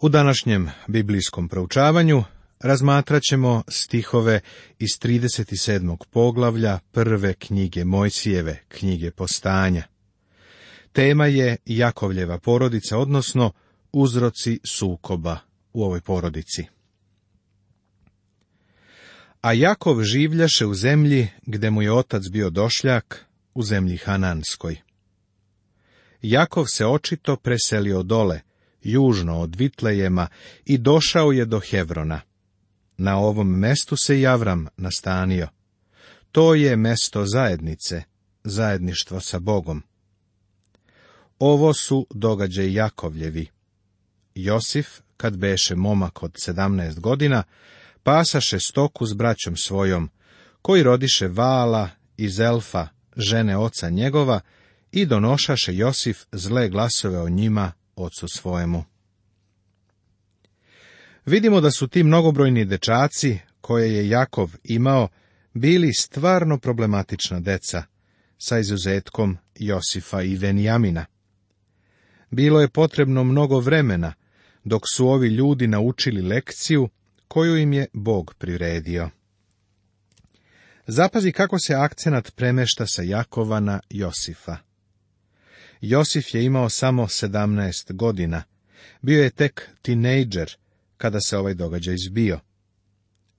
U današnjem biblijskom proučavanju razmatrat ćemo stihove iz 37. poglavlja prve knjige Mojsijeve, knjige postanja. Tema je Jakovljeva porodica, odnosno uzroci sukoba u ovoj porodici. A Jakov življaše u zemlji gde mu je otac bio došljak, u zemlji Hananskoj. Jakov se očito preselio dole, južno od Vitlejema, i došao je do Hevrona. Na ovom mestu se Javram nastanio. To je mesto zajednice, zajedništvo sa Bogom. Ovo su događaj Jakovljevi. Josif, kad beše momak od sedamnaest godina, pasaše stoku s braćom svojom, koji rodiše Vala i zelfa, žene oca njegova, i donošaše Josif zle glasove o njima ocu svojemu. Vidimo da su ti mnogobrojni dečaci, koje je Jakov imao, bili stvarno problematična deca, sa izuzetkom Josifa i Venjamina. Bilo je potrebno mnogo vremena, dok su ovi ljudi naučili lekciju koju im je Bog priredio. Zapazi kako se akcenat premešta sa Jakova na Josifa. Josif je imao samo sedamnaest godina. Bio je tek tinejdžer kada se ovaj događaj zbio.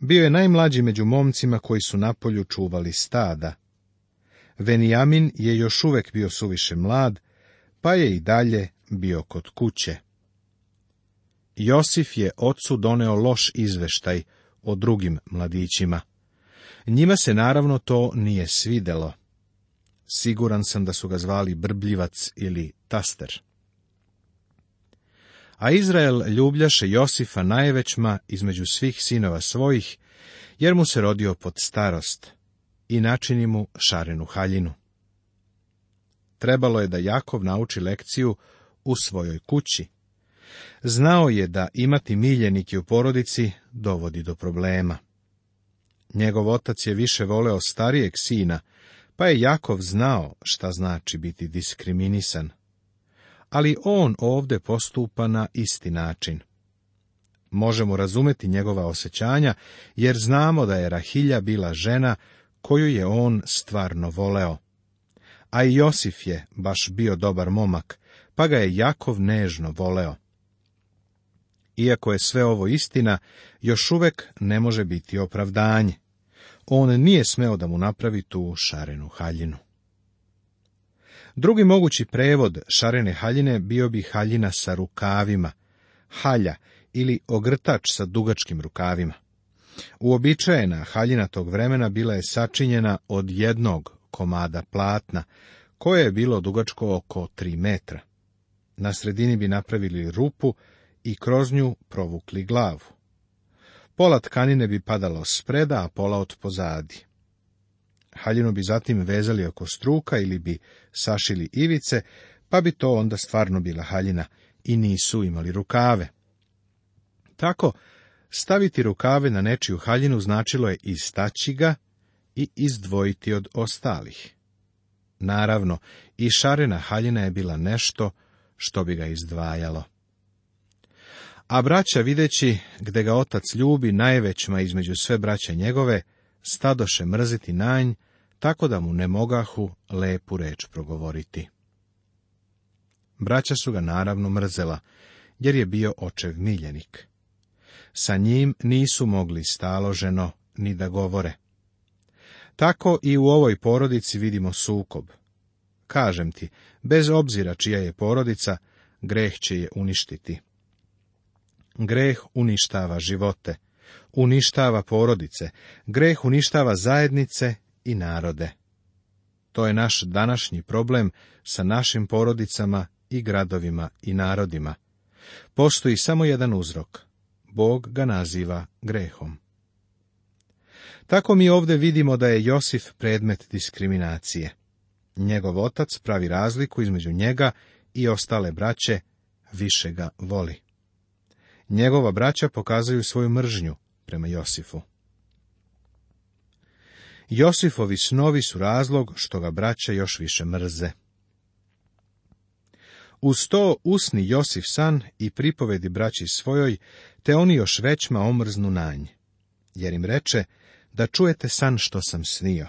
Bio je najmlađi među momcima koji su na polju čuvali stada. Venijamin je još uvek bio suviše mlad, pa je i dalje bio kod kuće. Josif je ocu doneo loš izveštaj o drugim mladićima. Njima se naravno to nije svidelo. Siguran sam da su ga zvali brbljivac ili taster. A Izrael ljubljaše Josifa najvećma između svih sinova svojih, jer mu se rodio pod starost i načini mu šarenu haljinu. Trebalo je da Jakov nauči lekciju u svojoj kući. Znao je da imati miljenike u porodici dovodi do problema. Njegov otac je više voleo starijeg sina, pa je Jakov znao šta znači biti diskriminisan. Ali on ovdje postupa na isti način. Možemo razumeti njegova osjećanja, jer znamo da je Rahilja bila žena koju je on stvarno voleo. A i Josif je baš bio dobar momak, pa ga je Jakov nežno voleo. Iako je sve ovo istina, još uvek ne može biti opravdanje on nije smeo da mu napravi tu šarenu haljinu. Drugi mogući prevod šarene haljine bio bi haljina sa rukavima, halja ili ogrtač sa dugačkim rukavima. Uobičajena haljina tog vremena bila je sačinjena od jednog komada platna, koje je bilo dugačko oko tri metra. Na sredini bi napravili rupu i kroz nju provukli glavu. Pola tkanine bi padalo spreda, a pola od pozadi. Haljinu bi zatim vezali oko struka ili bi sašili ivice, pa bi to onda stvarno bila haljina i nisu imali rukave. Tako, staviti rukave na nečiju haljinu značilo je istaći ga i izdvojiti od ostalih. Naravno, i šarena haljina je bila nešto što bi ga izdvajalo. A braća videći gde ga otac ljubi najvećma između sve braće njegove, stadoše mrziti nanj, tako da mu ne mogahu lepu reč progovoriti. Braća su ga naravno mrzela, jer je bio očev miljenik. Sa njim nisu mogli staloženo ni da govore. Tako i u ovoj porodici vidimo sukob. Kažem ti, bez obzira čija je porodica, greh će je uništiti. Greh uništava živote, uništava porodice, greh uništava zajednice i narode. To je naš današnji problem sa našim porodicama i gradovima i narodima. Postoji samo jedan uzrok. Bog ga naziva grehom. Tako mi ovdje vidimo da je Josif predmet diskriminacije. Njegov otac pravi razliku između njega i ostale braće, više ga voli njegova braća pokazuju svoju mržnju prema Josifu. Josifovi snovi su razlog što ga braća još više mrze. Uz to usni Josif san i pripovedi braći svojoj, te oni još većma omrznu nanj, jer im reče da čujete san što sam snio.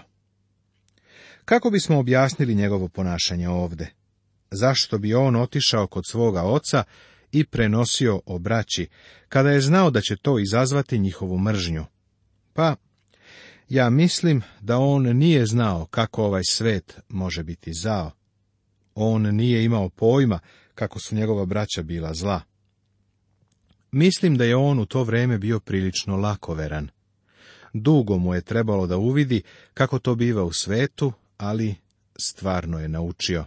Kako bismo objasnili njegovo ponašanje ovde? Zašto bi on otišao kod svoga oca i prenosio o braći, kada je znao da će to izazvati njihovu mržnju. Pa, ja mislim da on nije znao kako ovaj svet može biti zao. On nije imao pojma kako su njegova braća bila zla. Mislim da je on u to vrijeme bio prilično lakoveran. Dugo mu je trebalo da uvidi kako to biva u svetu, ali stvarno je naučio.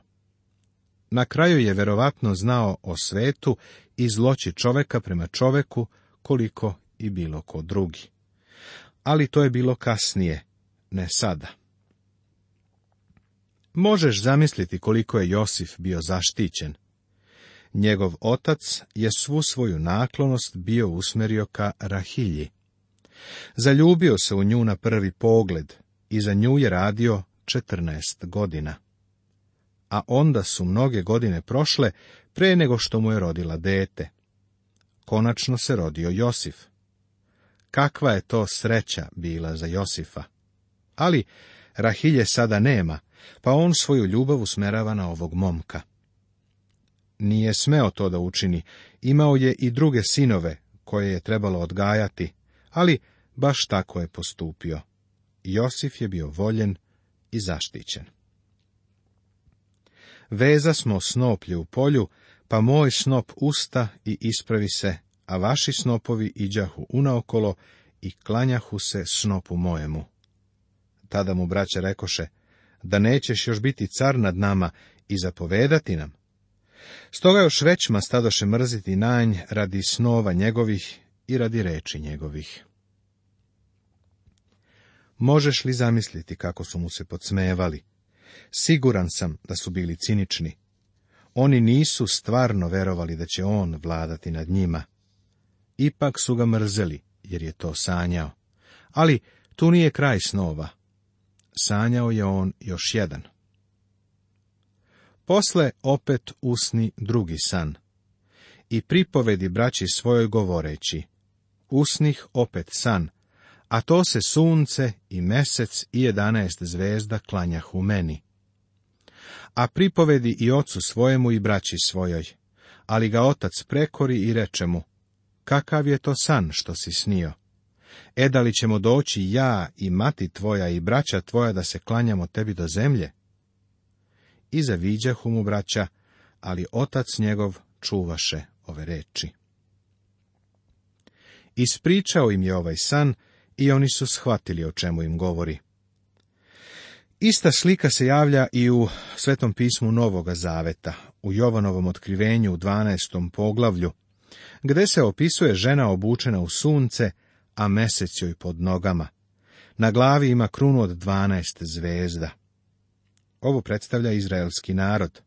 Na kraju je verovatno znao o svetu i zloći čoveka prema čoveku koliko i bilo ko drugi. Ali to je bilo kasnije, ne sada. Možeš zamisliti koliko je Josif bio zaštićen. Njegov otac je svu svoju naklonost bio usmerio ka Rahilji. Zaljubio se u nju na prvi pogled i za nju je radio 14 godina a onda su mnoge godine prošle pre nego što mu je rodila dete. Konačno se rodio Josif. Kakva je to sreća bila za Josifa. Ali Rahilje sada nema, pa on svoju ljubav usmerava na ovog momka. Nije smeo to da učini, imao je i druge sinove koje je trebalo odgajati, ali baš tako je postupio. Josif je bio voljen i zaštićen veza smo snoplje u polju, pa moj snop usta i ispravi se, a vaši snopovi iđahu unaokolo i klanjahu se snopu mojemu. Tada mu braće rekoše, da nećeš još biti car nad nama i zapovedati nam. Stoga još većma stadoše mrziti nanj radi snova njegovih i radi reči njegovih. Možeš li zamisliti kako su mu se podsmevali? Siguran sam da su bili cinični. Oni nisu stvarno verovali da će on vladati nad njima. Ipak su ga mrzeli, jer je to sanjao. Ali tu nije kraj snova. Sanjao je on još jedan. Posle opet usni drugi san. I pripovedi braći svojoj govoreći. Usnih opet san, a to se sunce i mesec i jedanaest zvezda klanjah u meni a pripovedi i ocu svojemu i braći svojoj. Ali ga otac prekori i reče mu, kakav je to san što si snio? E da li ćemo doći ja i mati tvoja i braća tvoja da se klanjamo tebi do zemlje? I zaviđahu mu braća, ali otac njegov čuvaše ove reči. Ispričao im je ovaj san i oni su shvatili o čemu im govori. Ista slika se javlja i u Svetom pismu Novoga Zaveta, u Jovanovom otkrivenju u 12. poglavlju, gde se opisuje žena obučena u sunce, a mesec joj pod nogama. Na glavi ima krunu od 12 zvezda. Ovo predstavlja izraelski narod.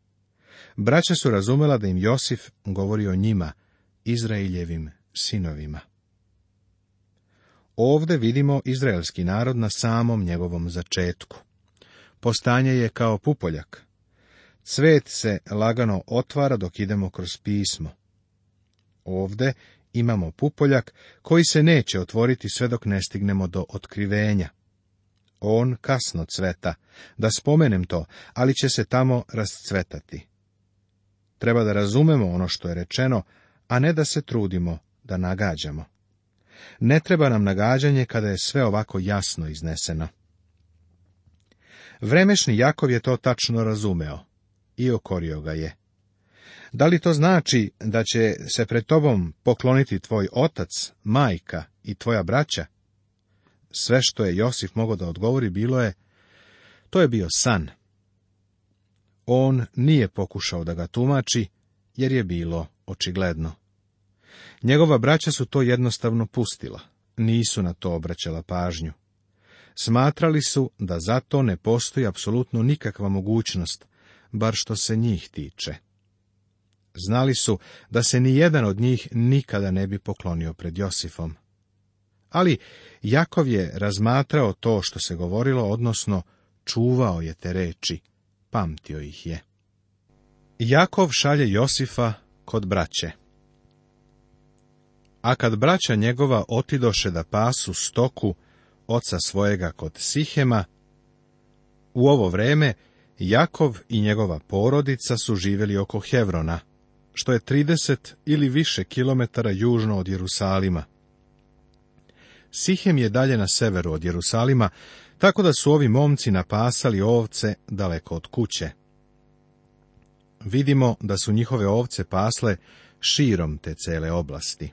Braća su razumela da im Josif govori o njima, Izraeljevim sinovima. Ovde vidimo izraelski narod na samom njegovom začetku postanje je kao pupoljak. Cvet se lagano otvara dok idemo kroz pismo. Ovde imamo pupoljak koji se neće otvoriti sve dok ne stignemo do otkrivenja. On kasno cveta, da spomenem to, ali će se tamo rascvetati. Treba da razumemo ono što je rečeno, a ne da se trudimo da nagađamo. Ne treba nam nagađanje kada je sve ovako jasno izneseno. Vremešni Jakov je to tačno razumeo i okorio ga je. Da li to znači da će se pred tobom pokloniti tvoj otac, majka i tvoja braća? Sve što je Josif mogao da odgovori bilo je, to je bio san. On nije pokušao da ga tumači, jer je bilo očigledno. Njegova braća su to jednostavno pustila, nisu na to obraćala pažnju. Smatrali su da zato ne postoji apsolutno nikakva mogućnost, bar što se njih tiče. Znali su da se ni jedan od njih nikada ne bi poklonio pred Josifom. Ali Jakov je razmatrao to što se govorilo, odnosno čuvao je te reči, pamtio ih je. Jakov šalje Josifa kod braće. A kad braća njegova otidoše da pasu stoku, oca svojega kod Sihema. U ovo vreme Jakov i njegova porodica su živjeli oko Hevrona, što je 30 ili više kilometara južno od Jerusalima. Sihem je dalje na severu od Jerusalima, tako da su ovi momci napasali ovce daleko od kuće. Vidimo da su njihove ovce pasle širom te cele oblasti.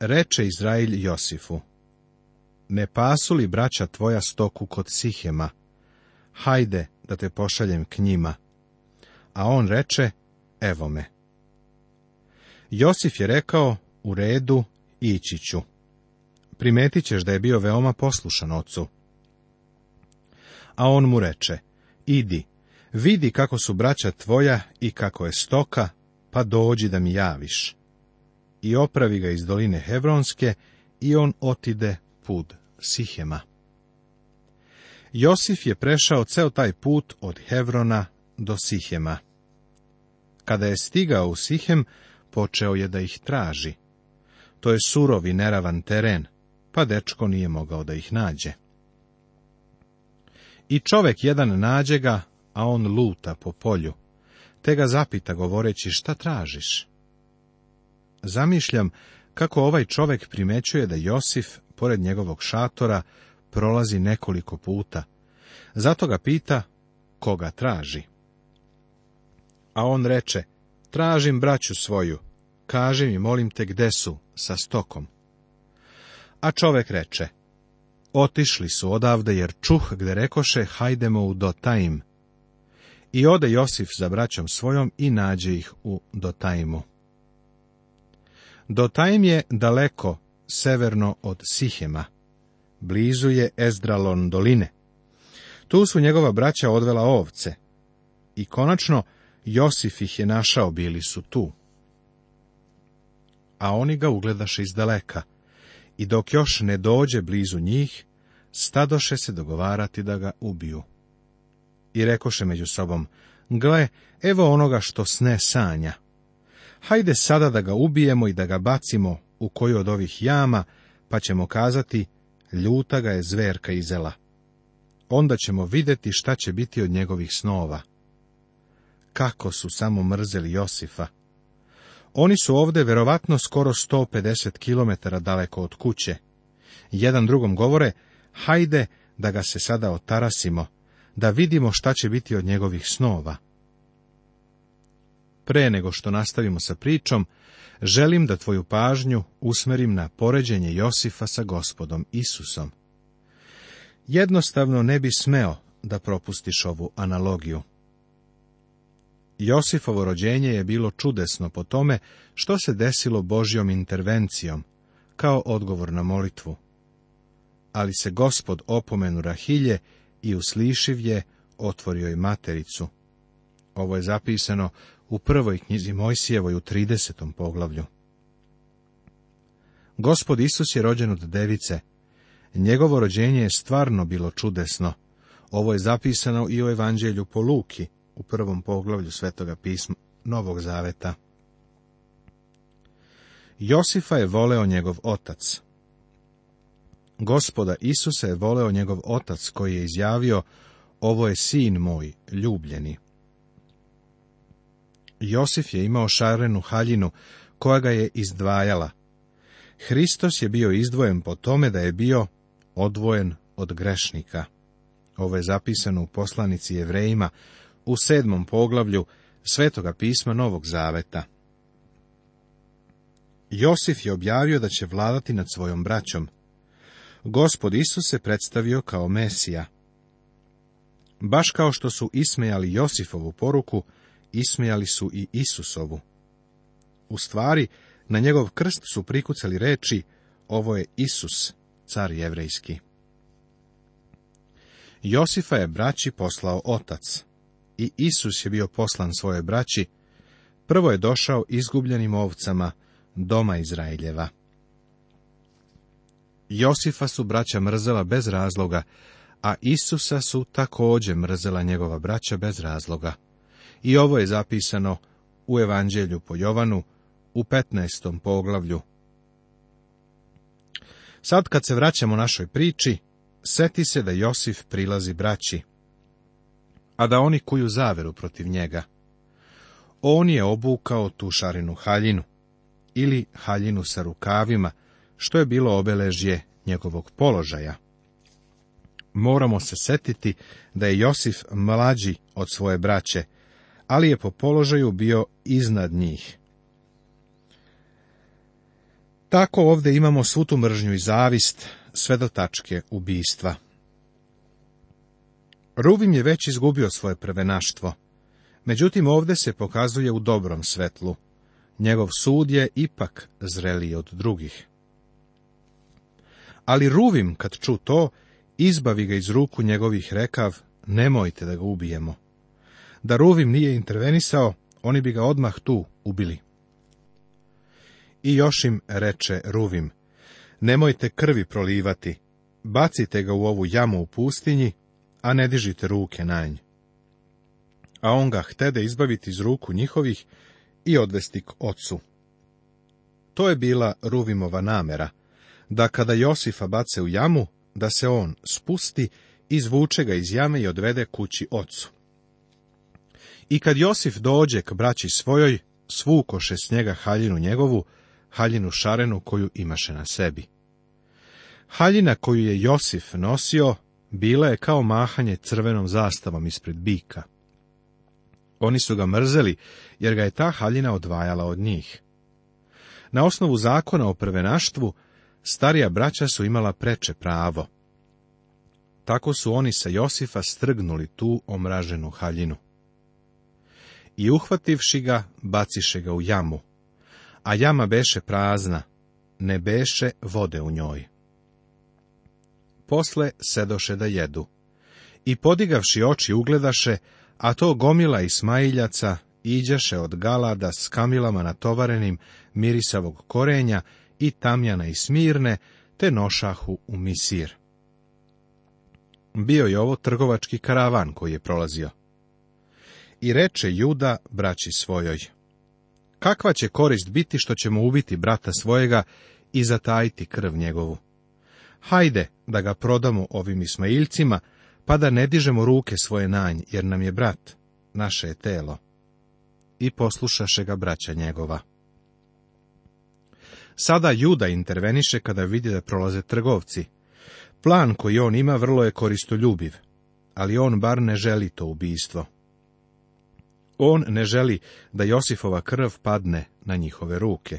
Reče Izrael Josifu, ne pasu li braća tvoja stoku kod Sihema? Hajde da te pošaljem k njima. A on reče, evo me. Josif je rekao, u redu, ići ću. Primetit ćeš da je bio veoma poslušan ocu. A on mu reče, idi, vidi kako su braća tvoja i kako je stoka, pa dođi da mi javiš. I opravi ga iz doline Hevronske i on otide pud. Sihema. Josif je prešao ceo taj put od Hevrona do Sihema. Kada je stigao u Sihem, počeo je da ih traži. To je surovi, neravan teren, pa dečko nije mogao da ih nađe. I čovek jedan nađe ga, a on luta po polju, te ga zapita govoreći šta tražiš. Zamišljam kako ovaj čovek primećuje da Josif pored njegovog šatora prolazi nekoliko puta. Zato ga pita koga traži. A on reče, tražim braću svoju, kaži mi molim te gde su, sa stokom. A čovek reče, otišli su odavde jer čuh gde rekoše, hajdemo u Dotaim. I ode Josif za braćom svojom i nađe ih u Dotajmu. Dotajim je daleko severno od Sihema. Blizu je Ezdralon doline. Tu su njegova braća odvela ovce. I konačno, Josif ih je našao, bili su tu. A oni ga ugledaše iz daleka. I dok još ne dođe blizu njih, stadoše se dogovarati da ga ubiju. I rekoše među sobom, gle, evo onoga što sne sanja. Hajde sada da ga ubijemo i da ga bacimo u koju od ovih jama, pa ćemo kazati, ljuta ga je zverka izela. Onda ćemo vidjeti šta će biti od njegovih snova. Kako su samo mrzeli Josifa. Oni su ovde verovatno skoro 150 km daleko od kuće. Jedan drugom govore, hajde da ga se sada otarasimo, da vidimo šta će biti od njegovih snova. Pre nego što nastavimo sa pričom, želim da tvoju pažnju usmerim na poređenje Josifa sa gospodom Isusom. Jednostavno ne bi smeo da propustiš ovu analogiju. Josifovo rođenje je bilo čudesno po tome što se desilo Božjom intervencijom, kao odgovor na molitvu. Ali se gospod opomenu Rahilje i uslišiv je, otvorio i matericu. Ovo je zapisano u prvoj knjizi Mojsijevoj u 30. poglavlju. Gospod Isus je rođen od device. Njegovo rođenje je stvarno bilo čudesno. Ovo je zapisano i u Evanđelju po Luki, u prvom poglavlju Svetoga pisma Novog Zaveta. Josifa je voleo njegov otac. Gospoda Isusa je voleo njegov otac koji je izjavio, ovo je sin moj, ljubljeni. Josif je imao šarenu haljinu, koja ga je izdvajala. Hristos je bio izdvojen po tome da je bio odvojen od grešnika. Ovo je zapisano u poslanici Jevrejima u sedmom poglavlju Svetoga pisma Novog Zaveta. Josif je objavio da će vladati nad svojom braćom. Gospod Isus se predstavio kao Mesija. Baš kao što su ismejali Josifovu poruku, ismijali su i Isusovu. U stvari, na njegov krst su prikucali reči, ovo je Isus, car jevrejski. Josifa je braći poslao otac, i Isus je bio poslan svoje braći, prvo je došao izgubljenim ovcama doma Izraeljeva. Josifa su braća mrzela bez razloga, a Isusa su također mrzela njegova braća bez razloga. I ovo je zapisano u Evanđelju po Jovanu u 15. poglavlju. Sad kad se vraćamo našoj priči, seti se da Josif prilazi braći, a da oni kuju zaveru protiv njega. On je obukao tu šarinu haljinu, ili haljinu sa rukavima, što je bilo obeležje njegovog položaja. Moramo se setiti da je Josif mlađi od svoje braće, ali je po položaju bio iznad njih. Tako ovdje imamo svu tu mržnju i zavist, sve do tačke ubistva. Rubim je već izgubio svoje prvenaštvo. Međutim, ovdje se pokazuje u dobrom svetlu. Njegov sud je ipak zreliji od drugih. Ali Ruvim, kad ču to, izbavi ga iz ruku njegovih rekav, nemojte da ga ubijemo da Ruvim nije intervenisao, oni bi ga odmah tu ubili. I još im reče Ruvim, nemojte krvi prolivati, bacite ga u ovu jamu u pustinji, a ne dižite ruke na nj. A on ga htede izbaviti iz ruku njihovih i odvesti k ocu. To je bila Ruvimova namera, da kada Josifa bace u jamu, da se on spusti, izvuče ga iz jame i odvede kući ocu. I kad Josif dođe k braći svojoj, svukoše s njega haljinu njegovu, haljinu šarenu koju imaše na sebi. Haljina koju je Josif nosio, bila je kao mahanje crvenom zastavom ispred bika. Oni su ga mrzeli, jer ga je ta haljina odvajala od njih. Na osnovu zakona o prvenaštvu, starija braća su imala preče pravo. Tako su oni sa Josifa strgnuli tu omraženu haljinu i uhvativši ga, baciše ga u jamu. A jama beše prazna, ne beše vode u njoj. Posle sedoše da jedu. I podigavši oči ugledaše, a to gomila i smajljaca, iđaše od galada s kamilama natovarenim mirisavog korenja i tamjana i smirne, te nošahu u misir. Bio je ovo trgovački karavan koji je prolazio. I reče Juda braći svojoj, kakva će korist biti što ćemo ubiti brata svojega i zatajiti krv njegovu? Hajde da ga prodamo ovim Ismailcima, pa da ne dižemo ruke svoje nj, jer nam je brat, naše je telo. I poslušaše ga braća njegova. Sada Juda interveniše kada vidi da prolaze trgovci. Plan koji on ima vrlo je koristoljubiv, ali on bar ne želi to ubijstvo. On ne želi da Josifova krv padne na njihove ruke.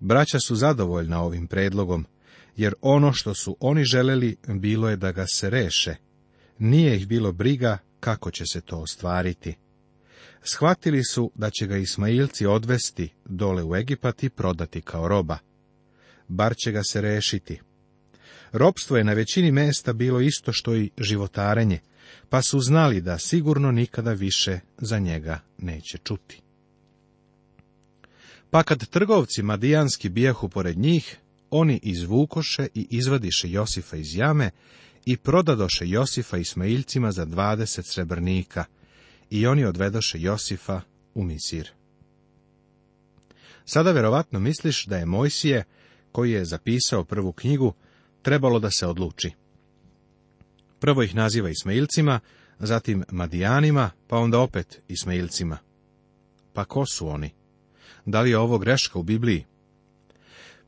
Braća su zadovoljna ovim predlogom, jer ono što su oni želeli bilo je da ga se reše. Nije ih bilo briga kako će se to ostvariti. Shvatili su da će ga Ismailci odvesti dole u Egipat i prodati kao roba. Bar će ga se rešiti. Robstvo je na većini mesta bilo isto što i životarenje, pa su znali da sigurno nikada više za njega neće čuti. Pa kad trgovci madijanski bijahu pored njih, oni izvukoše i izvadiše Josifa iz jame i prodadoše Josifa Ismailcima za dvadeset srebrnika i oni odvedoše Josifa u Misir. Sada verovatno misliš da je Mojsije, koji je zapisao prvu knjigu, trebalo da se odluči. Prvo ih naziva Ismailcima, zatim Madijanima, pa onda opet Ismailcima. Pa ko su oni? Da li je ovo greška u Bibliji?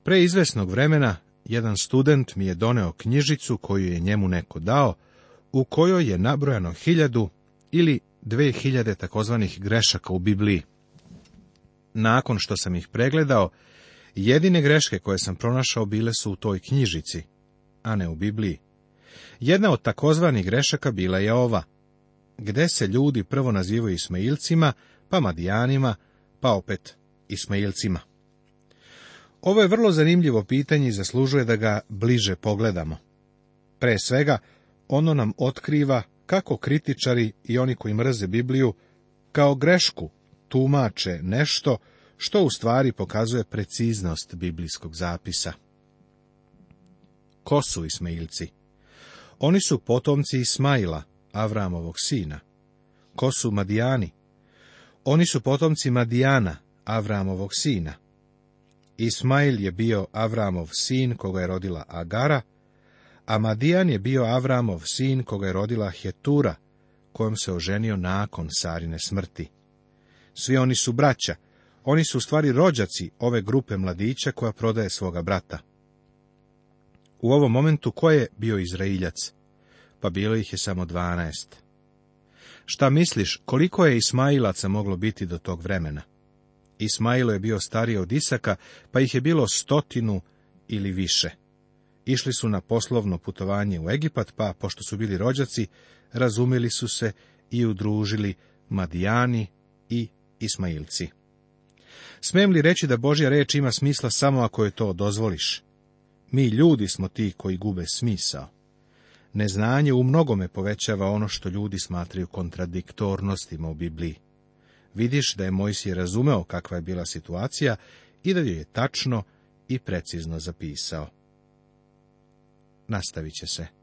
Pre izvesnog vremena, jedan student mi je doneo knjižicu koju je njemu neko dao, u kojoj je nabrojano hiljadu ili dve hiljade takozvanih grešaka u Bibliji. Nakon što sam ih pregledao, jedine greške koje sam pronašao bile su u toj knjižici, a ne u Bibliji. Jedna od takozvanih grešaka bila je ova. Gde se ljudi prvo nazivaju Ismailcima, pa Madijanima, pa opet Ismailcima. Ovo je vrlo zanimljivo pitanje i zaslužuje da ga bliže pogledamo. Pre svega, ono nam otkriva kako kritičari i oni koji mrze Bibliju kao grešku tumače nešto što u stvari pokazuje preciznost biblijskog zapisa. Ko su Ismailci? Oni su potomci Ismaila, Avramovog sina. Ko su Madijani? Oni su potomci Madijana, Avramovog sina. Ismail je bio Avramov sin koga je rodila Agara, a Madijan je bio Avramov sin koga je rodila Hetura, kojom se oženio nakon Sarine smrti. Svi oni su braća, oni su u stvari rođaci ove grupe mladića koja prodaje svoga brata u ovom momentu ko je bio Izraeljac? Pa bilo ih je samo dvanaest. Šta misliš, koliko je Ismailaca moglo biti do tog vremena? Ismailo je bio stariji od Isaka, pa ih je bilo stotinu ili više. Išli su na poslovno putovanje u Egipat, pa, pošto su bili rođaci, razumjeli su se i udružili Madijani i Ismailci. Smem li reći da Božja reč ima smisla samo ako je to dozvoliš? Mi ljudi smo ti koji gube smisao. Neznanje u mnogome povećava ono što ljudi smatraju kontradiktornostima u Bibliji. Vidiš da je Mojsije razumeo kakva je bila situacija i da ju je tačno i precizno zapisao. Nastavit će se.